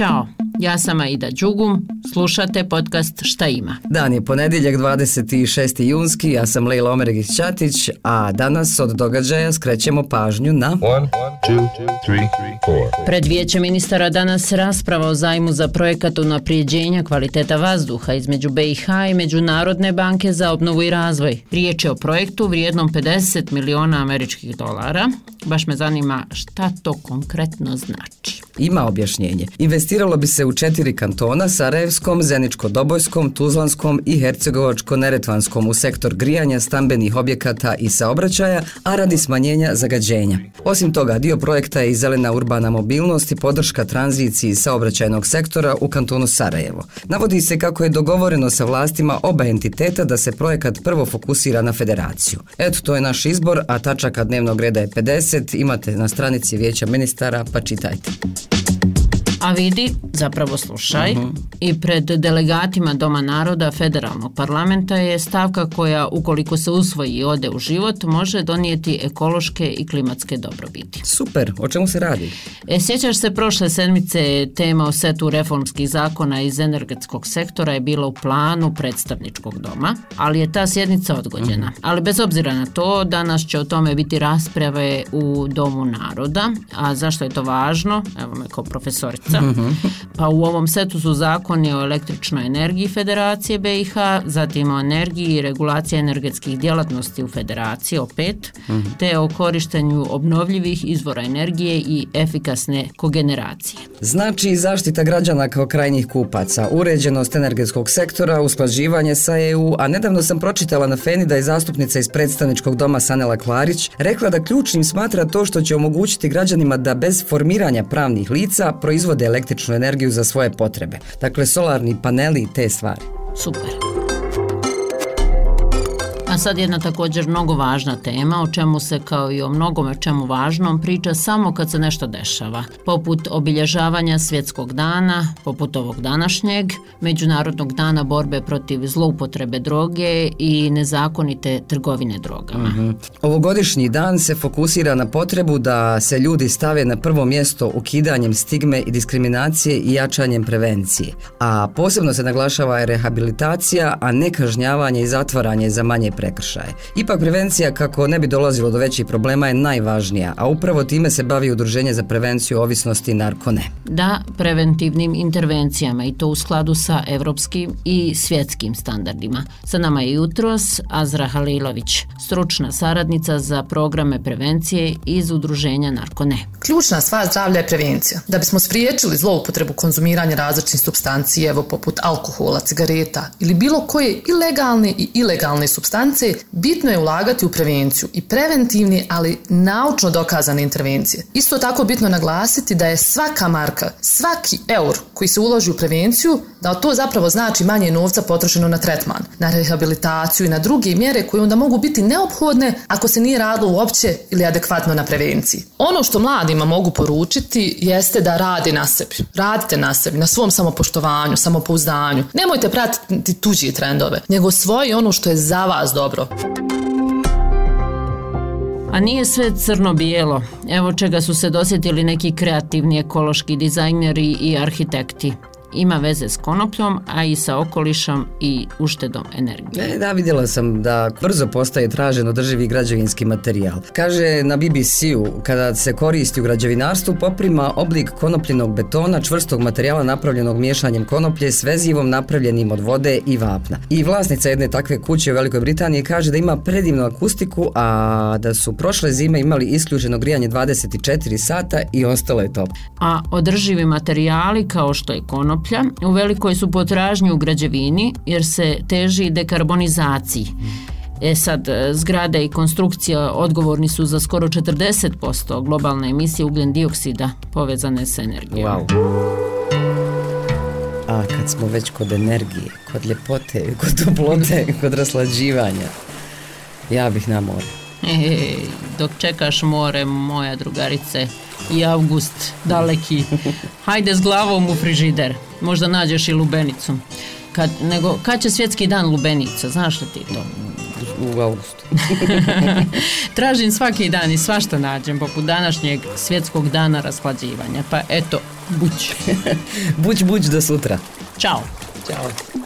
Ćao, ja sam Aida Đugum, slušate podcast Šta ima. Dan je ponedjeljak 26. junski, ja sam Lejla Omeregić Ćatić, a danas od događaja skrećemo pažnju na... One, two, three, four. Pred vijeće ministara danas rasprava o zajmu za projekat unaprijeđenja kvaliteta vazduha između BiH i Međunarodne banke za obnovu i razvoj. Riječ je o projektu vrijednom 50 miliona američkih dolara. Baš me zanima šta to konkretno znači. Ima objašnjenje. Investiralo bi se u četiri kantona, Sarajevskom, Zeničko-Dobojskom, Tuzlanskom i Hercegovačko-Neretvanskom u sektor grijanja, stambenih objekata i saobraćaja, a radi smanjenja zagađenja. Osim toga, dio projekta je i zelena urbana mobilnost i podrška tranziciji saobraćajnog sektora u kantonu Sarajevo. Navodi se kako je dogovoreno sa vlastima oba entiteta da se projekat prvo fokusira na federaciju. Eto, to je naš izbor, a tačaka dnevnog reda je 50, imate na stranici vijeća ministara, pa čitajte. A vidi, zapravo slušaj, i pred delegatima Doma naroda federalnog parlamenta je stavka koja, ukoliko se usvoji i ode u život, može donijeti ekološke i klimatske dobrobiti. Super, o čemu se radi? E, sjećaš se prošle sedmice tema o setu reformskih zakona iz energetskog sektora je bila u planu predstavničkog doma, ali je ta sjednica odgođena. Ali bez obzira na to, danas će o tome biti rasprave u Domu naroda, a zašto je to važno? Evo me kao profesorica. Pa u ovom setu su zakoni o električnoj energiji Federacije BiH, zatim o energiji i regulaciji energetskih djelatnosti u Federaciji, opet, te o korištenju obnovljivih izvora energije i efikasne kogeneracije. Znači zaštita građana kao krajnjih kupaca, uređenost energetskog sektora, usklađivanje sa EU, a nedavno sam pročitala na Feni da je zastupnica iz predstavničkog doma Sanela Klarić rekla da ključnim smatra to što će omogućiti građanima da bez formiranja pravnih lica proizvode električnu energiju za svoje potrebe. Dakle, solarni paneli i te stvari. Super. A sad jedna također mnogo važna tema o čemu se kao i o mnogome čemu važnom priča samo kad se nešto dešava. Poput obilježavanja svjetskog dana, poput ovog današnjeg, Međunarodnog dana borbe protiv zloupotrebe droge i nezakonite trgovine drogama. Ovogodišnji dan se fokusira na potrebu da se ljudi stave na prvo mjesto ukidanjem stigme i diskriminacije i jačanjem prevencije. A posebno se naglašava rehabilitacija, a ne kažnjavanje i zatvaranje za manje prekršaje. Ipak prevencija kako ne bi dolazilo do većih problema je najvažnija, a upravo time se bavi Udruženje za prevenciju ovisnosti narkone. Da, preventivnim intervencijama i to u skladu sa evropskim i svjetskim standardima. Sa nama je jutros Azra Halilović, stručna saradnica za programe prevencije iz Udruženja Narkone. Ključna stvar zdravlja je prevencija. Da bismo spriječili zloupotrebu konzumiranja različitih substanci, evo poput alkohola, cigareta ili bilo koje i legalne i ilegalne bitno je ulagati u prevenciju i preventivne, ali naučno dokazane intervencije. Isto tako bitno naglasiti da je svaka marka, svaki eur koji se uloži u prevenciju, da to zapravo znači manje novca potrošeno na tretman, na rehabilitaciju i na druge mjere koje onda mogu biti neophodne ako se nije radilo uopće ili adekvatno na prevenciji. Ono što mladima mogu poručiti jeste da rade na sebi. Radite na sebi, na svom samopoštovanju, samopouzdanju. Nemojte pratiti tuđi trendove, nego svoje ono što je za vas dobro. A nije sve crno-bijelo. Evo čega su se dosjetili neki kreativni ekološki dizajneri i arhitekti. Ima veze s konopljom, a i sa okolišom i uštedom energije. E, da, vidjela sam da brzo postaje tražen održivi građevinski materijal. Kaže na BBC-u, kada se koristi u građevinarstvu, poprima oblik konopljenog betona, čvrstog materijala napravljenog miješanjem konoplje s vezivom napravljenim od vode i vapna. I vlasnica jedne takve kuće u Velikoj Britaniji kaže da ima predivnu akustiku, a da su prošle zime imali isključeno grijanje 24 sata i ostalo je top. A održivi materijali kao što je konoplja u velikoj su potražnji u građevini jer se teži dekarbonizaciji. E sad, e, zgrade i konstrukcija odgovorni su za skoro 40% globalne emisije ugljen dioksida povezane s energijom. Wow. A kad smo već kod energije, kod ljepote, kod toplote, kod raslađivanja, ja bih na. E, dok čekaš more, moja drugarice, i avgust, daleki, hajde s glavom u frižider, možda nađeš i lubenicu. Kad, nego, kad će svjetski dan lubenica, znaš li ti to? u augustu. Tražim svaki dan i svašta nađem, poput današnjeg svjetskog dana rashlađivanja. Pa eto, buć. buć, buć do sutra. Ćao. Ćao.